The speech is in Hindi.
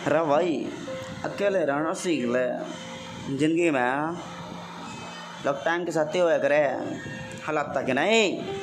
अरे भाई अकेले रहना सीख ले। ज़िंदगी में लोग टाइम के साथ ही होया करे। हालात तक नहीं?